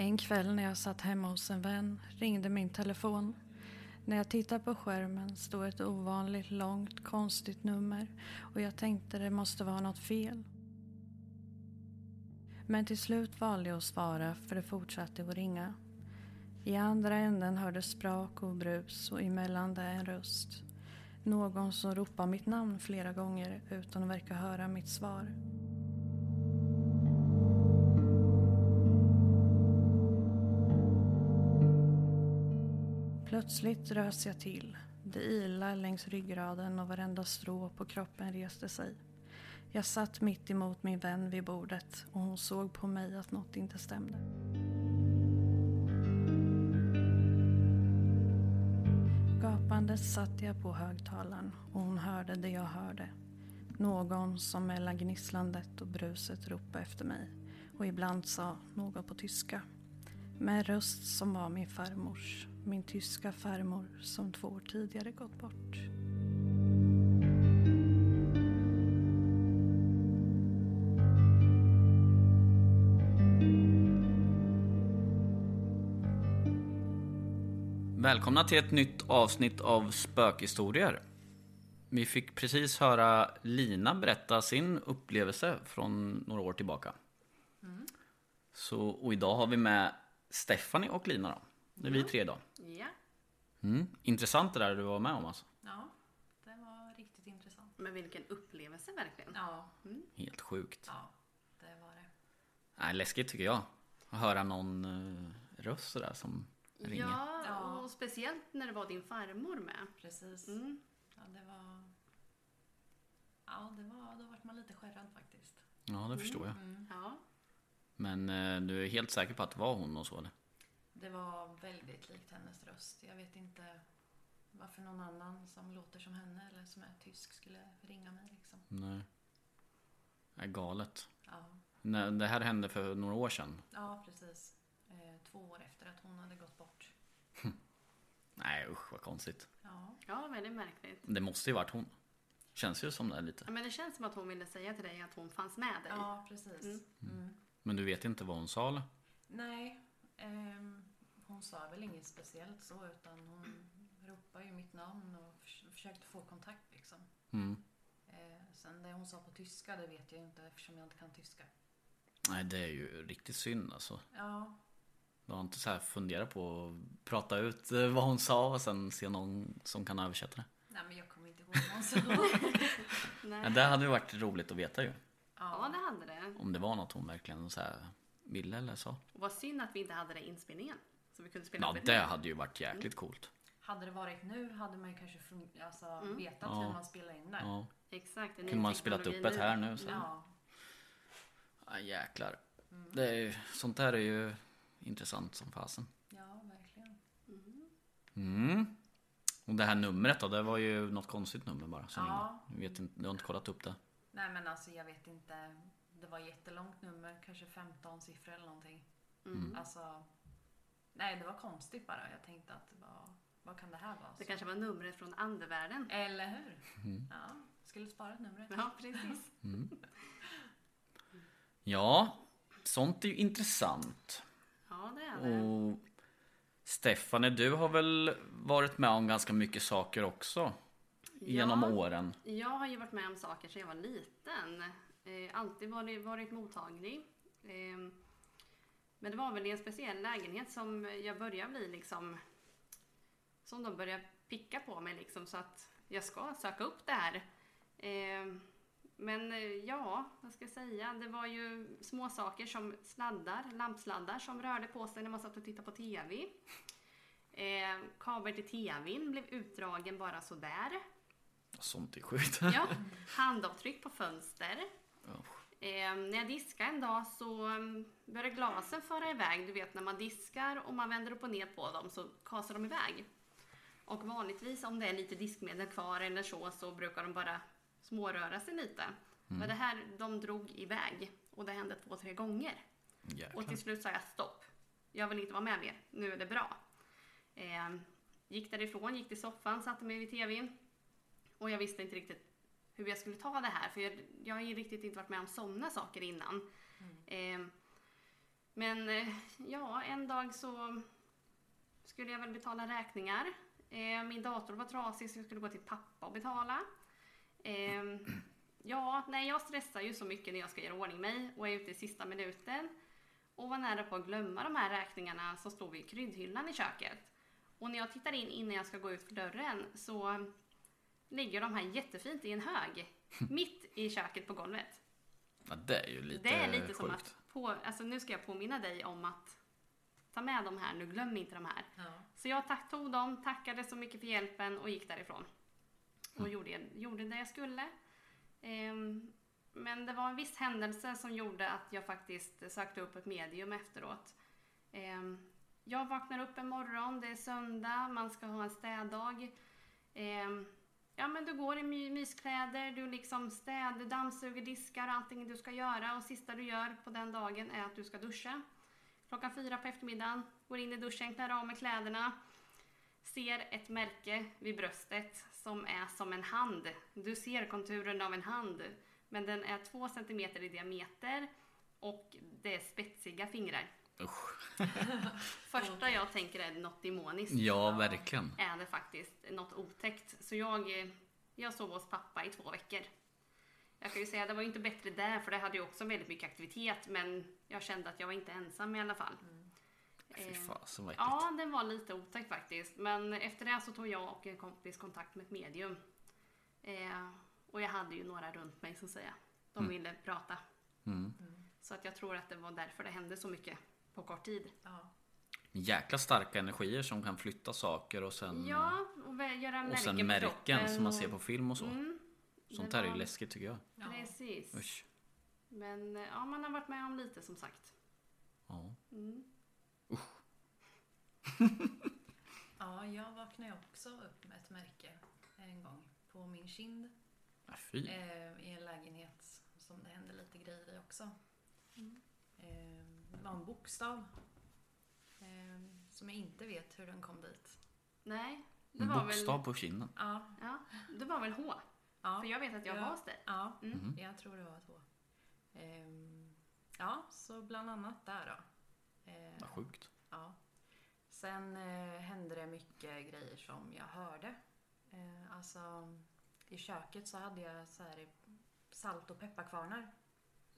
En kväll när jag satt hemma hos en vän ringde min telefon. När jag tittade på skärmen stod ett ovanligt långt konstigt nummer och jag tänkte det måste vara något fel. Men till slut valde jag att svara för det fortsatte att ringa. I andra änden hördes sprak och brus och emellan det en röst. Någon som ropade mitt namn flera gånger utan att verka höra mitt svar. Plötsligt rös jag till. Det ilade längs ryggraden och varenda strå på kroppen reste sig. Jag satt mitt emot min vän vid bordet och hon såg på mig att något inte stämde. Gapande satt jag på högtalaren och hon hörde det jag hörde. Någon som mellan gnisslandet och bruset ropade efter mig och ibland sa något på tyska. Med en röst som var min farmors, min tyska farmor som två år tidigare gått bort. Välkomna till ett nytt avsnitt av Spökhistorier. Vi fick precis höra Lina berätta sin upplevelse från några år tillbaka. Så, och idag har vi med Stephanie och Lina då. Det är vi tre idag. Ja, Mm. Intressant det där du var med om alltså. Ja, det var riktigt intressant. men vilken upplevelse verkligen. Ja, Helt sjukt. ja det var det. Nej, läskigt tycker jag. Att höra någon uh, röst sådär som ringer. Ja, Ja. och speciellt när det var din farmor med. Precis. Mm. Ja, det var... Ja, det var... Då vart man lite skärrad faktiskt. Ja, det förstår jag. Ja. Men eh, du är helt säker på att det var hon och så eller? Det var väldigt likt hennes röst. Jag vet inte varför någon annan som låter som henne eller som är tysk skulle ringa mig liksom. Nej. Det är galet. Ja, Nej, Det här hände för några år sedan. ja precis. Eh, två år efter att hon hade gått bort. Nej usch vad konstigt. Ja, ja, väldigt märkligt. Det måste ju varit hon. Känns ju som det lite. Ja, men det känns som att hon ville säga till dig att hon fanns med dig. ja precis. Mm. Men du vet inte vad hon sa eller? Nej, ehm, hon sa väl inget speciellt så utan hon ropade ju mitt namn och förs- försökte få kontakt liksom. Mm. Eh, sen det hon sa på tyska det vet jag inte eftersom jag inte kan tyska. Nej det är ju riktigt synd alltså. Ja, Du har inte så här funderat på att prata ut eh, vad hon sa och sen se någon som kan översätta det? nej men jag kommer inte ihåg vad hon sa. Nej. Det hade ju varit roligt att veta ju. Ja, det hade det. Om det var något hon verkligen så här ville eller sa. Vad synd att vi inte hade det i inspelningen. Så vi kunde spela Ja upp det hade ju varit jäkligt coolt. hade det varit nu hade man ju kanske fun- alltså, vetat hur man spelar in det. Ja. Exakt. ny Kunde man spelat upp ett här nu så. Ja, Ja jäklar. Det är, ju- sånt där är ju intressant som fasen. Ja, verkligen. Mm. Och det här numret då, det var ju något konstigt nummer bara. Som Ja. jag vet inte, du har inte kollat upp det? Nej men alltså jag vet inte. Det var jättelångt nummer, kanske 15 siffror eller någonting. Mm. Alltså, nej det var konstigt bara. Jag tänkte att vad, vad kan det här vara? Det kanske var numret från andevärlden. Eller hur? Ja, skulle sparat numret. Ja, precis. Ja, sånt är ju intressant. Ja, det är det. Och Stefanie, du har väl varit med om ganska mycket saker också? Genom Ja. åren. Jag har ju varit med om saker sedan jag var liten. Eh, alltid varit, varit mottaglig. Eh, men det var väl i en speciell lägenhet som jag började bli liksom... Som de började picka på mig liksom så att jag ska söka upp det här. Eh, men eh, ja, vad ska jag säga? Det var ju små saker som sladdar, lampsladdar som rörde på sig när man satt och tittade på TV. Eh, kabel till TVn blev utdragen bara sådär. Sånt är sjukt. Ja, handavtryck på fönster. Usch. Eh, när jag diskade en dag så um, började glasen föra iväg. Du vet när man diskar och man vänder upp och ner på dem så kasar de iväg. Och vanligtvis om det är lite diskmedel kvar eller så så brukar de bara småröra sig lite. Men det här, de drog iväg och det hände två, tre gånger. Och Jäklar. till slut sa jag stopp. Jag vill inte vara med mer. Nu är det bra. Eh, gick därifrån, gick till soffan, satte mig vid tvn. Och jag visste inte riktigt hur jag skulle ta det här. För jag, jag har ju riktigt inte varit med om sådana saker innan. Eh, men eh, ja, en dag så skulle jag väl betala räkningar. Eh, min dator var trasig så jag skulle gå till pappa och betala. Eh, ja, nej jag stressar ju så mycket när jag ska göra ordning mig och är ute i sista minuten. Och var nära på att glömma de här räkningarna som stod vid kryddhyllan i köket. Och när jag tittar in innan jag ska gå ut för dörren så ligger de här jättefint i en hög. Mitt i köket på golvet. Ja, det är ju lite Det är lite som sjukt. att, på, alltså nu ska jag påminna dig om att ta med de här nu, glöm inte de här. Ja. Så jag tack, tog dem, tackade så mycket för hjälpen och gick därifrån. Och Mm. gjorde, gjorde det jag skulle. Ehm, men det var en viss händelse som gjorde att jag faktiskt sökte upp ett medium efteråt. Ehm, jag vaknar upp en morgon, det är söndag, man ska ha en städdag. Ehm, ja men du går i my- myskläder, du liksom städar, dammsuger, diskar, allting du ska göra och sista du gör på den dagen är att du ska duscha. Klockan fyra på eftermiddagen, går in i duschen, klär av mig kläderna. Ser ett märke vid bröstet som är som en hand. Du ser konturen av en hand. Men den är två centimeter i diameter och det är spetsiga fingrar. Usch. Första jag tänker är något demoniskt. Ja, verkligen. Är det faktiskt något otäckt. Så jag, jag sov hos pappa i två veckor. Jag kan ju säga att det var ju inte bättre där för det hade ju också väldigt mycket aktivitet men jag kände att jag var inte ensam i alla fall. Fy Eh, fasen vad äckligt. Ja, den var lite otäck faktiskt. Men efter det så tog jag och en kompis kontakt med ett medium. Eh, och jag hade ju några runt mig att säga. De ville prata. Mm. Så att jag tror att det var därför det hände så mycket på kort tid. Ja. Jäkla starka energier som kan flytta saker och sen, Ja, och göra märken och sen märken som man ser på film och så. Mm, Sånt det där är ju var- läskigt tycker jag. Precis. Usch. Men eh, ja, man har varit med om lite som sagt. Ja. Mm. ja, jag vaknade också upp med ett märke en gång på min kind. Ja, fy. Eh, I en lägenhet som det hände lite grejer i också. Eh, det var en bokstav. Eh, som jag inte vet hur den kom dit. Nej, det En var bokstav väl... på kinden. Ja, Ja, det var väl H. ja. För jag vet att jag Ja. var hos dig. Ja, Mm. jag tror det var två. Ehm, ja, så bland annat där då. Eh, Vad sjukt. ja. Sen eh, hände det mycket grejer som jag hörde. Eh, alltså, i köket så hade jag så här salt och pepparkvarnar.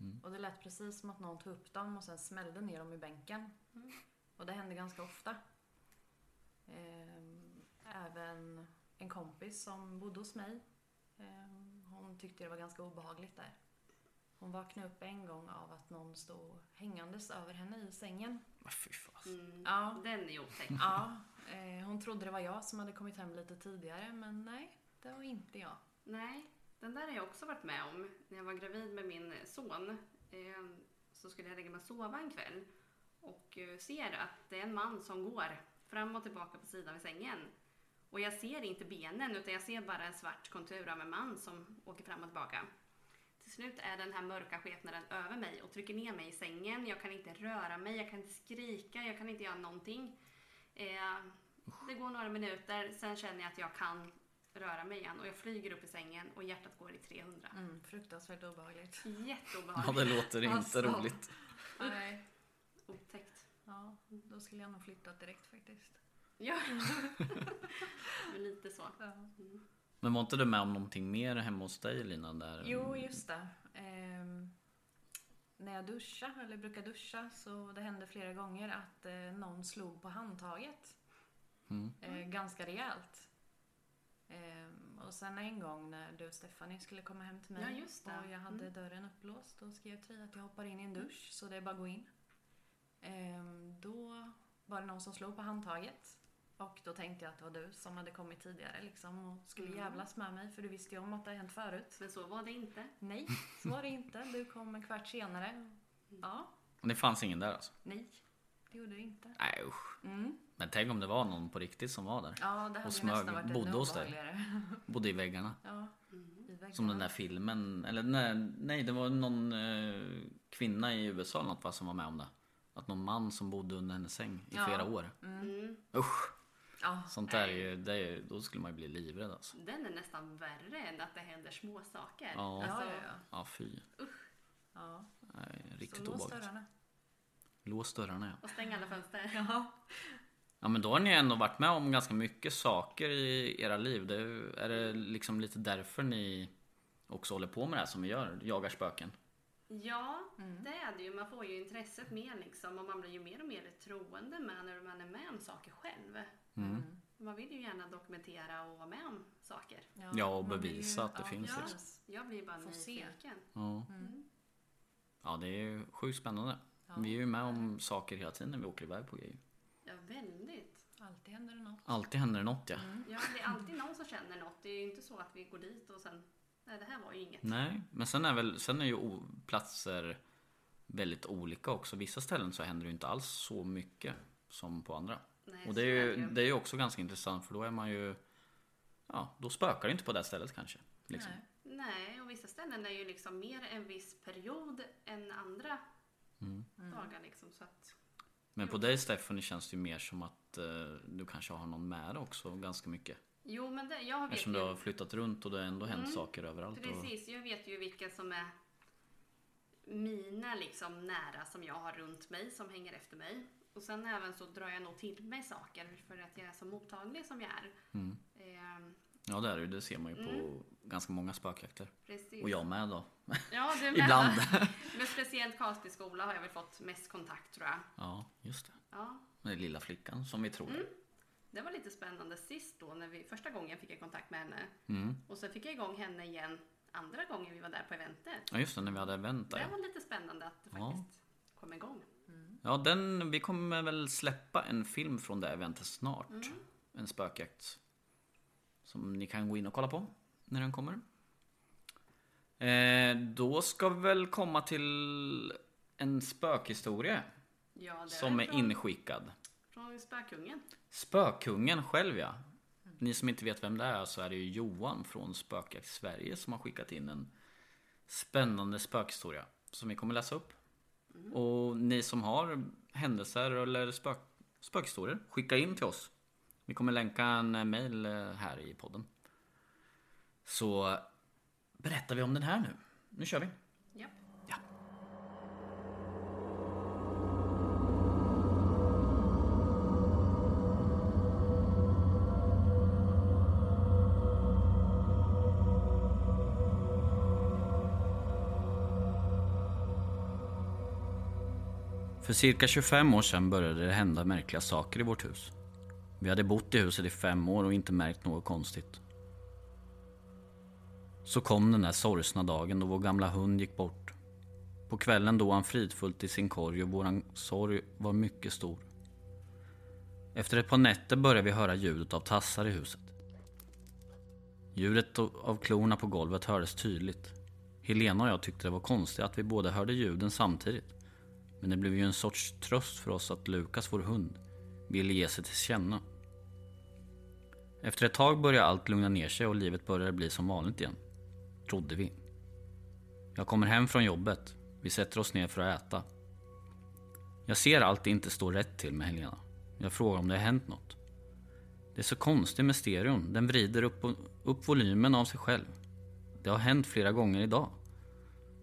Mm. Och det lät precis som att någon tog upp dem och sen smällde ner dem i bänken. Och det hände ganska ofta. Ehm, även en kompis som bodde hos mig. ehm, hon tyckte det var ganska obehagligt där. Hon vaknade upp en gång av att någon stod hängandes över henne i sängen. Men Fy. Mm. Ja. Den är otäck. Ja, eh, hon trodde det var jag som hade kommit hem lite tidigare men nej, det var inte jag. Nej, den där har jag också varit med om. När jag var gravid med min son eh, så skulle jag lägga mig och sova en kväll. och eh, ser att det är en man som går fram och tillbaka på sidan vid sängen. Och jag ser inte benen utan jag ser bara en svart kontur av en man som åker fram och tillbaka. Till slut är den här mörka skepnaden över mig och trycker ner mig i sängen. Jag kan inte röra mig, jag kan inte skrika, jag kan inte göra någonting. Eh, det går några minuter, sen känner jag att jag kan röra mig igen och jag flyger upp i sängen och hjärtat går i 300. Mm, fruktansvärt obehagligt. Ja, Jätteobehagligt. det låter inte Alltså. roligt. Nej. Otäckt. Ja, då skulle jag nog flyttat direkt faktiskt. Ja. Men lite så. Men var inte du med om någonting mer hemma hos dig Lina? Där? Jo, just det. Ehm, när jag duschar, eller brukar duscha, så det hände flera gånger att eh, någon slog på handtaget. Mm. Eh, ganska rejält. Ehm, och sen en gång när du och Stephanie skulle komma hem till mig Ja, just det. och jag hade Mm. dörren upplåst och skrev till dig att jag hoppar in i en dusch så det är bara att gå in. Ehm, då var det någon som slog på handtaget. Och då tänkte jag att det var du som hade kommit tidigare liksom och skulle Mm. jävlas med mig för du visste ju om att det hade hänt förut. Men så var det inte. Nej, så var det inte. Du kom en kvart senare. Ja, Det fanns ingen där alltså? nej. Det gjorde det inte. Nej usch. Mm. Men tänk om det var någon på riktigt som var där. Ja, det hade Och smög, nästan varit bodde hos dig. Bodde i väggarna. Ja, Mm. i väggarna. Som den där filmen, eller nej, nej det var någon eh, kvinna i USA eller något va, som var med om det. Att någon man som bodde under hennes säng i Ja. flera år. Mm. Usch! Ja, Sånt där är ju, det är, då skulle man ju bli livrädd alltså. Den är nästan värre än att det händer små saker. Ja. Alltså, ja. ja. Ja fy. ja. Nej, riktigt obehagligt. Lås dörrarna ja. Och stäng alla fönster. Ja. Ja men då har ni ändå varit med om ganska mycket saker i era liv. Det, är det liksom lite därför ni också håller på med det här som vi gör? Jagar spöken? Ja, det är det ju. Man får ju intresset mer liksom och man blir ju mer och mer troende med när man är med om saker själv. Mm. Man vill ju gärna dokumentera och vara med om saker. Ja, och man blir bevisa att det finns, Ja, liksom. Jag blir bara nyfiken. Ja. ja det är ju sjukt spännande. Vi är ju med om saker hela tiden när vi åker iväg på grejer. Ja, väldigt. Alltid händer det något. Alltid händer det något ja. Ja, det är alltid någon som känner något. Det är ju inte så att vi går dit och sen, nej det här var ju inget. Nej, men sen är, väl, sen är ju platser väldigt olika också. Vissa ställen så händer det ju inte alls så mycket som på andra. Nej, Och det är, så ju, är det ju. det är ju också ganska intressant för då är man ju Ja, då spökar det inte på det stället kanske. Liksom. Nej. Nej, och vissa ställen är ju liksom mer en viss period än andra Mm. dagar liksom. Så att, Men på dig Stephanie känns det ju mer som att eh, du kanske har någon med dig också ganska mycket. jo, men det, jag vet Eftersom ju... du har flyttat runt och det har ändå hänt Mm. saker överallt. Och, Precis, jag vet ju vilka som är mina liksom nära som jag har runt mig som hänger efter mig. Och sen även så drar jag nog till mig saker för att jag är så mottaglig som jag är. Mm. Ehm, ja det är det det ser man ju på ganska många spökjakter. precis. Och jag med då. Ja, du med. Ibland. Men speciellt Karlsbyskola har jag väl fått mest kontakt tror jag. Ja, just det. Ja, Den lilla flickan som vi tror. Mm. det var lite spännande sist då när vi första gången fick jag kontakt med henne. Mm. Och sen fick jag igång henne igen andra gången vi var där på eventet. Ja just det, när vi hade event Det där. var lite spännande att det Ja. faktiskt kom igång. Ja, den, vi kommer väl släppa en film från det eventet snart. Mm. En spökjakt. Som ni kan gå in och kolla på när den kommer. Eh, då ska vi väl komma till en spökhistoria Ja, som är från, inskickad. från Spökungen. Spökungen själv ja. Ni som inte vet vem det är så är det ju Johan från Spökjakt Sverige som har skickat in en spännande spökhistoria som vi kommer läsa upp. Och ni som har händelser eller spök, spökhistorier, skicka in till oss. Vi kommer länka en mail eh, här i podden. Så berättar vi om den här nu. Nu kör vi. Ja. Ja. För cirka 25 år sedan började det hända märkliga saker i vårt hus. Vi hade bott i huset i fem år och inte märkt något konstigt. Så kom den där sorgsna dagen då vår gamla hund gick bort. På kvällen då han fridfullt i sin korg och våran sorg var mycket stor. Efter ett par nätter började vi höra ljudet av tassar i huset. Ljudet av klorna på golvet hördes tydligt. Helena och jag tyckte det var konstigt att vi båda hörde ljuden samtidigt. Men det blev ju en sorts tröst för oss att Lukas, vår hund, ville ge sig till känna. Efter ett tag började allt lugna ner sig och livet började bli som vanligt igen. Trodde vi. Jag kommer hem från jobbet. Vi sätter oss ner för att äta. Jag ser allt inte står rätt till med Helena. Jag frågar om det har hänt något. Det är så konstigt med stereon. Den vrider upp, upp volymen av sig själv. Det har hänt flera gånger idag.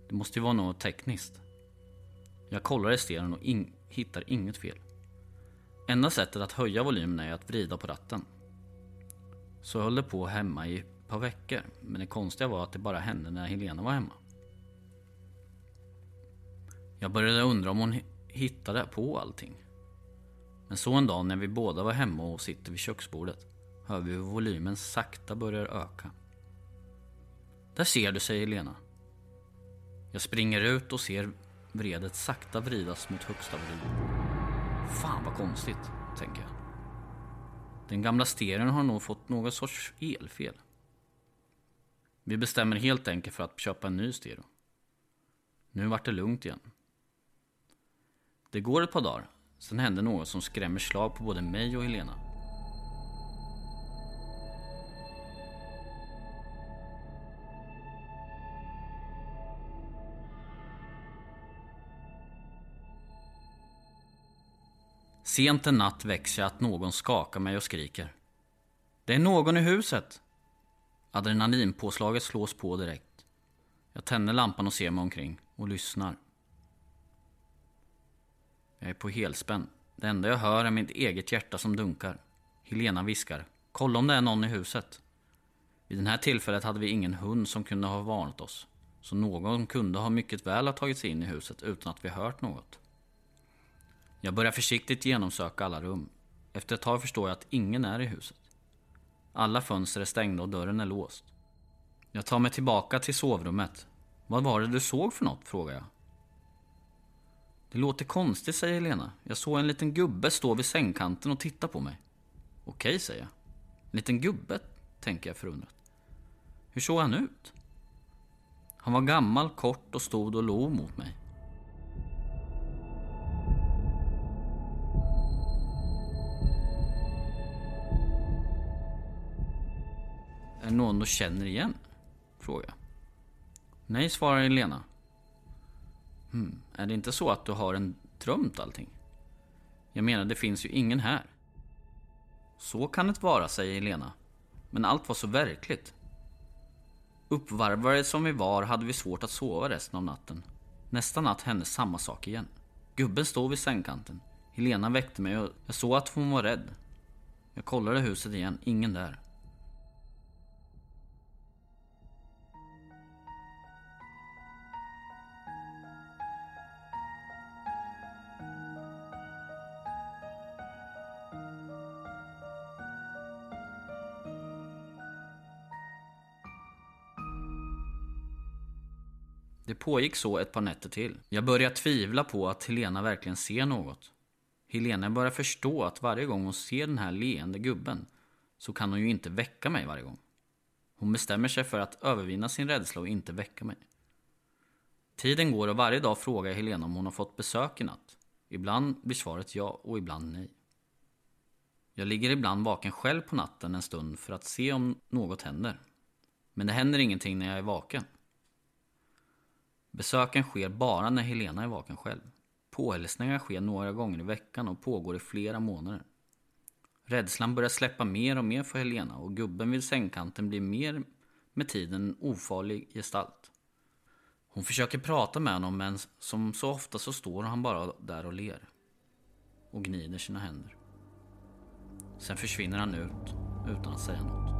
Det måste ju vara något tekniskt. Jag kollar i stereon och in, hittar inget fel. Enda sättet att höja volymen är att vrida på ratten. Så jag höll det på hemma i ett par veckor. Men det konstiga var att det bara hände när Helena var hemma. Jag började undra om hon hittade på allting. Men så en dag när vi båda var hemma och sitter vid köksbordet hör vi hur volymen sakta börjar öka. Där ser du, säger Helena. Jag springer ut och ser vredet sakta vridas mot högsta volym. Fan vad konstigt, tänker jag. Den gamla stereon har nog fått någon sorts elfel. Vi bestämmer helt enkelt för att köpa en ny stereo. Nu vart det lugnt igen. Det går ett par dagar, sen händer något som skrämmer slag på både mig och Helena. Sent en natt växer jag att någon skakar mig och skriker. Det är någon i huset! Adrenalinpåslaget slås på direkt. Jag tänder lampan och ser mig omkring och lyssnar. Jag är på helspänn. Det enda jag hör är mitt eget hjärta som dunkar. Helena viskar. Kolla om det är någon i huset. Vid det här tillfället hade vi ingen hund som kunde ha varnat oss. Så någon kunde ha mycket väl ha tagit sig in i huset utan att vi hört något. Jag börjar försiktigt genomsöka alla rum. Efter ett tag förstår jag att ingen är i huset. Alla fönster är stängda och dörren är låst. Jag tar mig tillbaka till sovrummet. Vad var det du såg för något? frågar jag. Det låter konstigt, säger Lena. Jag såg en liten gubbe stå vid sängkanten och titta på mig. Okej, säger jag. En liten gubbe, tänker jag förundrat. Hur såg han ut? Han var gammal, kort och stod och log mot mig. Någon du känner igen? Frågar jag. Nej, svarar Helena. Hmm, är det inte så att du har en drömt allting? Jag menar, det finns ju ingen här. Så kan det vara, säger Helena. Men allt var så verkligt. Uppvarvade som vi var hade vi svårt att sova resten av natten. Nästa natt hände samma sak igen. Gubben stod vid sängkanten. Helena väckte mig och jag såg att hon var rädd. Jag kollade huset igen, ingen där. Det pågick så ett par nätter till. Jag börjar tvivla på att Helena verkligen ser något. Helena börjar förstå att varje gång hon ser den här leende gubben så kan hon ju inte väcka mig varje gång. Hon bestämmer sig för att övervinna sin rädsla och inte väcka mig. Tiden går och varje dag frågar jag Helena om hon har fått besök i natt. Ibland blir svaret ja och ibland nej. Jag ligger ibland vaken själv på natten en stund för att se om något händer. Men det händer ingenting när jag är vaken. Besöken sker bara när Helena är vaken själv. Påhälsningar sker några gånger i veckan och pågår i flera månader. Rädslan börjar släppa mer och mer för Helena och gubben vid sängkanten blir mer med tiden en ofarlig gestalt. Hon försöker prata med honom men som så ofta så står han bara där och ler. Och gnider sina händer. Sen försvinner han ut utan att säga något.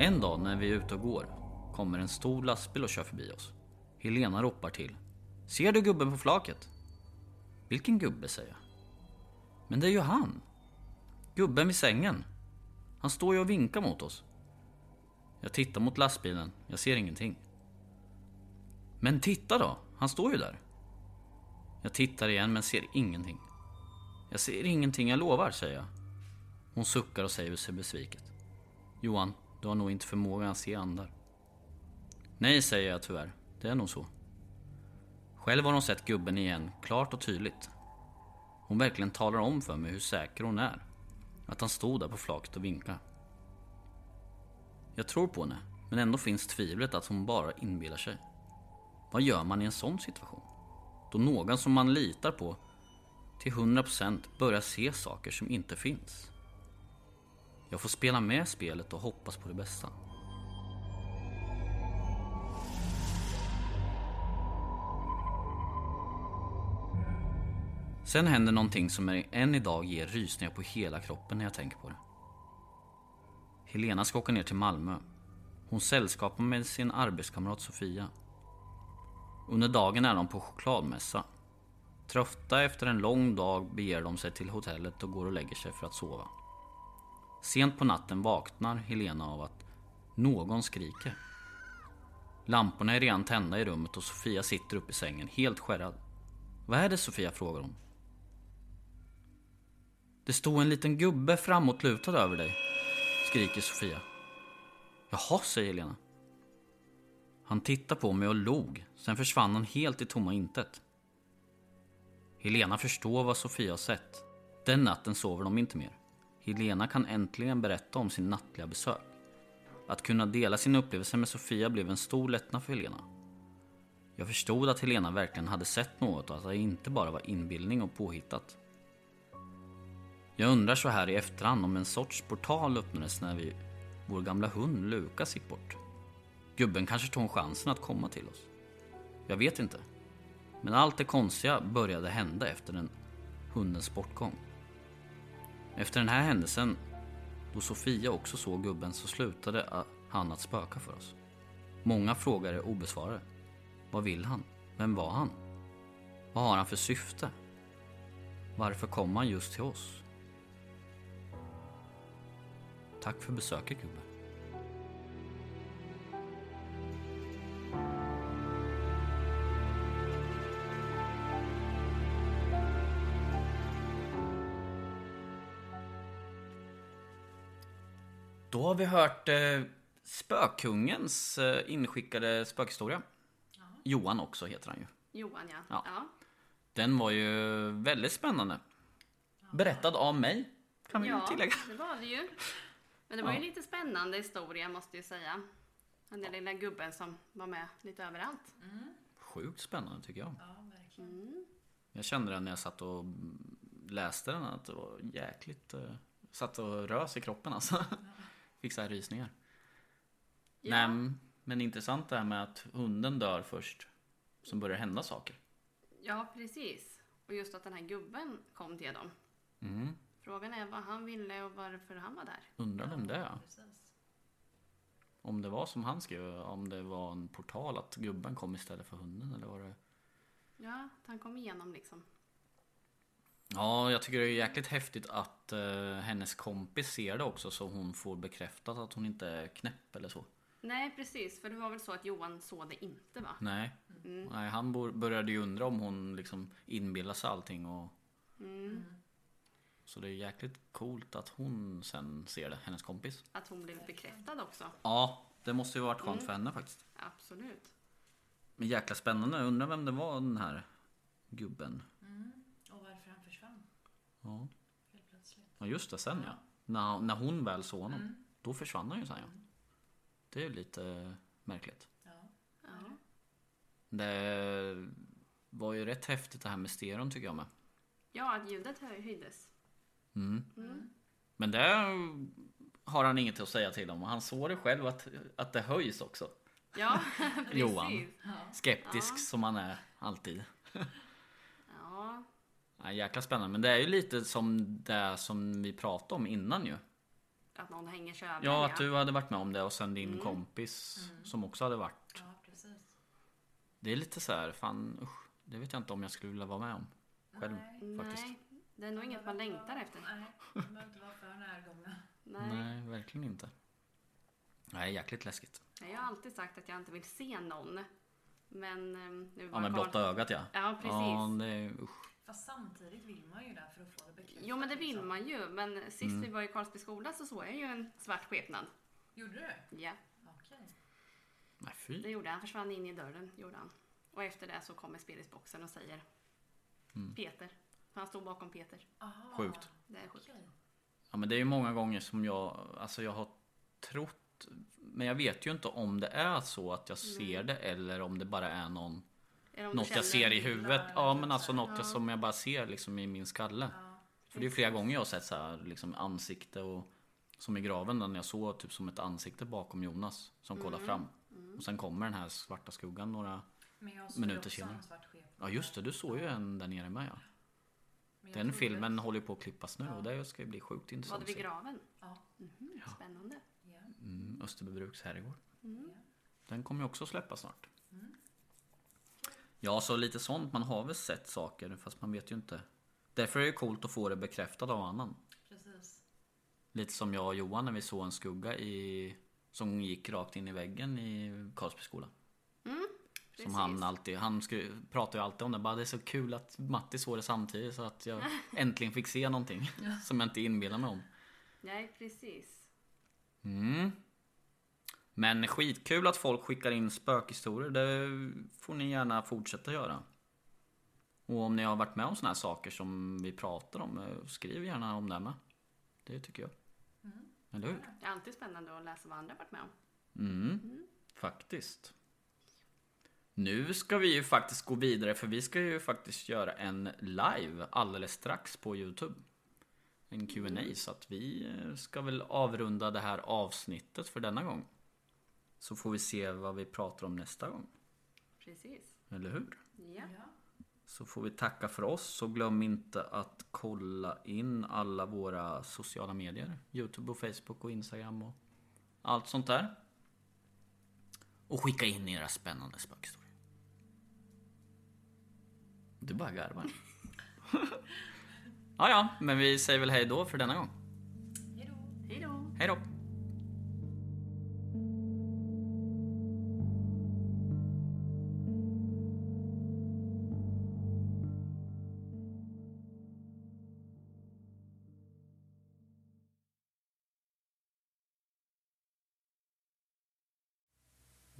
En dag när vi är ute och går kommer en stor lastbil och kör förbi oss. Helena ropar till. Ser du gubben på flaket? Vilken gubbe, säger jag. Men det är ju han. Gubben vid sängen. Han står ju och vinkar mot oss. Jag tittar mot lastbilen. Jag ser ingenting. Men titta då, han står ju där. Jag tittar igen men ser ingenting. Jag ser ingenting, jag lovar, säger jag. Hon suckar och säger sig besviket. Johan, du har nog inte förmågan att se andar. Nej, säger jag tyvärr. Det är nog så. Själv har hon sett gubben igen, klart och tydligt. Hon verkligen talar om för mig hur säker hon är. Att han stod där på flaket och vinkade. Jag tror på henne, men ändå finns tvivlet att hon bara inbillar sig. Vad gör man i en sån situation? Då någon som man litar på till 100% börjar se saker som inte finns. Jag får spela med spelet och hoppas på det bästa. Sen händer någonting som än idag ger rysningar på hela kroppen när jag tänker på det. Helena ska åka ner till Malmö. Hon sällskapar med sin arbetskamrat Sofia. Under dagen är de på chokladmässa. Trötta efter en lång dag beger de sig till hotellet och går och lägger sig för att sova. Sent på natten vaknar Helena av att någon skriker. Lamporna är redan tända i rummet och Sofia sitter upp i sängen helt skärrad. Vad är det Sofia frågar hon. Det stod en liten gubbe framåtlutad över dig, skriker Sofia. Jaha, säger Helena. Han tittade på mig och log, sen försvann han helt i tomma intet. Helena förstår vad Sofia har sett. Den natten sover de inte mer. Helena kan äntligen berätta om sin nattliga besök. Att kunna dela sin upplevelse med Sofia blev en stor lättnad för Helena. Jag förstod att Helena verkligen hade sett något och att det inte bara var inbildning och påhittat. Jag undrar så här i efterhand om en sorts portal öppnades när vi, vår gamla hund Lukas gick bort. Gubben kanske tog chansen att komma till oss. Jag vet inte. Men allt det konstiga började hända efter den hundens bortgång. Efter den här händelsen, då Sofia också såg gubben, så slutade han att spöka för oss. Många frågor är obesvarade. Vad vill han? Vem var han? Vad har han för syfte? Varför kom han just till oss? Tack för besöket gubben. Har vi hört eh, Spökungens eh, inskickade spökhistoria. Johan också heter han ju. Johan, ja. Ja. ja. Den var ju väldigt spännande. Berättad av mig, kan vi ju Ja, tillägga. det var det ju. Men det var ju Ja. lite spännande historia måste jag säga. Den där lilla gubben som var med lite överallt. Sjukt spännande tycker jag. Ja, verkligen. Mm. Jag kände det när jag satt och läste den att det var jäkligt... Eh, satt och rös i kroppen alltså. Fick så här rysningar. Ja. Nej, men intressant det här med att hunden dör först. Som börjar hända saker. ja, precis. Och just att den här gubben kom till dem. Mm. Frågan är vad han ville och varför han var där. Undrar vem det är. Om det var som han skrev, om det var en portal att gubben kom istället för hunden eller var det... Ja, att han kom igenom liksom. Ja, jag tycker det är jäkligt häftigt att eh, hennes kompis ser det också så hon får bekräftat att hon inte är knäpp eller så. Nej, precis. För det var väl så att Johan såg det inte va? Nej, Mm. Nej han började ju undra om hon liksom inbillar sig allting och... Mm. Så det är jäkligt coolt att hon sen ser det, hennes kompis. Att hon blev bekräftad också. Ja, det måste ju varit skönt Mm. för henne faktiskt. Absolut. Men jäkla spännande, undrar vem det var den här gubben. Och varför han försvann Ja, helt plötsligt. ja just det, sen ja. När, när hon väl såg honom. Då försvann han ju sen ja. Det är ju lite märkligt. Ja. Ja. Det var ju rätt häftigt det här med stereon tycker jag med. ja, att ljudet hö- höjdes. Mm. Mm. Men det har han inget att säga till om. Han såg det själv att, att det höjs också. Ja, precis. Johan. Skeptisk Ja. som han är alltid. Ja, Ja, jäkla spännande. Men det är ju lite som det som vi pratade om innan ju. att någon hänger sig över. Ja, att du hade varit med om det och sen din Mm. kompis som också hade varit. ja, precis. Det är lite så här, fan usch. Det vet jag inte om jag skulle vilja vara med om. Själv Nej. faktiskt. Nej, det är nog inget man längtar efter. Nej, de behöver inte vara för närgångna. Nej. Nej, verkligen inte. Nej, jäkligt läskigt. Nej, Jag har alltid sagt att jag inte vill se någon. Men ehm, nu Ja, var med Karl- blotta ögat ja. Ja, precis. Ja, det är usch. Fast samtidigt vill man ju det för att få det bekräftat. Jo, men det vill liksom. man ju. Men sist Mm. vi var i Karlsby skola så såg jag ju en svart skepnad. Gjorde du? Ja. Okej. Nej, fy. Det gjorde han. försvann in i dörren. Gjorde han. Och efter det så kommer spelisboxen och säger Mm. Peter. Han stod bakom Peter. Sjukt. Det är sjukt. Ja, men det är ju många gånger som jag, alltså jag har trott, men jag vet ju inte om det är så att jag ser det eller om det bara är någon, något jag ser i huvudet. Ja, men alltså något jag, som jag bara ser liksom i min skalle. För det är flera gånger jag har sett så här, liksom ansikte och som i graven när jag såg typ som ett ansikte bakom Jonas som kollar fram. Och sen kommer den här svarta skuggan några Men jag såg minuter också senare. en svart skepnad. Ja just det, du såg ju en där nere med ja. Men Den filmen håller ju på att klippas nu och det ska ju bli sjukt Var intressant det att vid graven? Ja. Mhm, Spännande. Ja. Mm, Österbybruks herrgård. Mm. Den kommer ju också släppas snart. Ja, så lite sånt. Man har väl sett saker fast man vet ju inte. Därför är det coolt att få det bekräftat av annan. Precis. Lite som jag och Johan när vi såg en skugga i, som gick rakt in i väggen i Karlsbyskolan. Som han Precis. alltid, han skru, pratar ju alltid om det. Bara det är så kul att Matti såg det samtidigt så att jag äntligen fick se någonting. Som jag inte inbillar mig om. Nej, precis. Mm. Men skitkul att folk skickar in spökhistorier. Det får ni gärna fortsätta göra. Och om ni har varit med om såna här saker som vi pratar om, eh, skriv gärna om det med. Det tycker jag. Eller hur? Det är alltid spännande att läsa vad andra varit med om. Mm. Faktiskt. Nu ska vi ju faktiskt gå vidare för vi ska ju faktiskt göra en live alldeles strax på Youtube. En Q&A så att vi eh, ska väl avrunda det här avsnittet för denna gång. Så får vi se vad vi pratar om nästa gång. Precis. Eller hur? Ja. Så får vi tacka för oss och glöm inte att kolla in alla våra sociala medier. Youtube och Facebook och Instagram och allt sånt där. Och skicka in era spännande spökhistorier. Du bara garvar. ja, ja, men vi säger väl hej då för denna gång. Hej då. Hej då!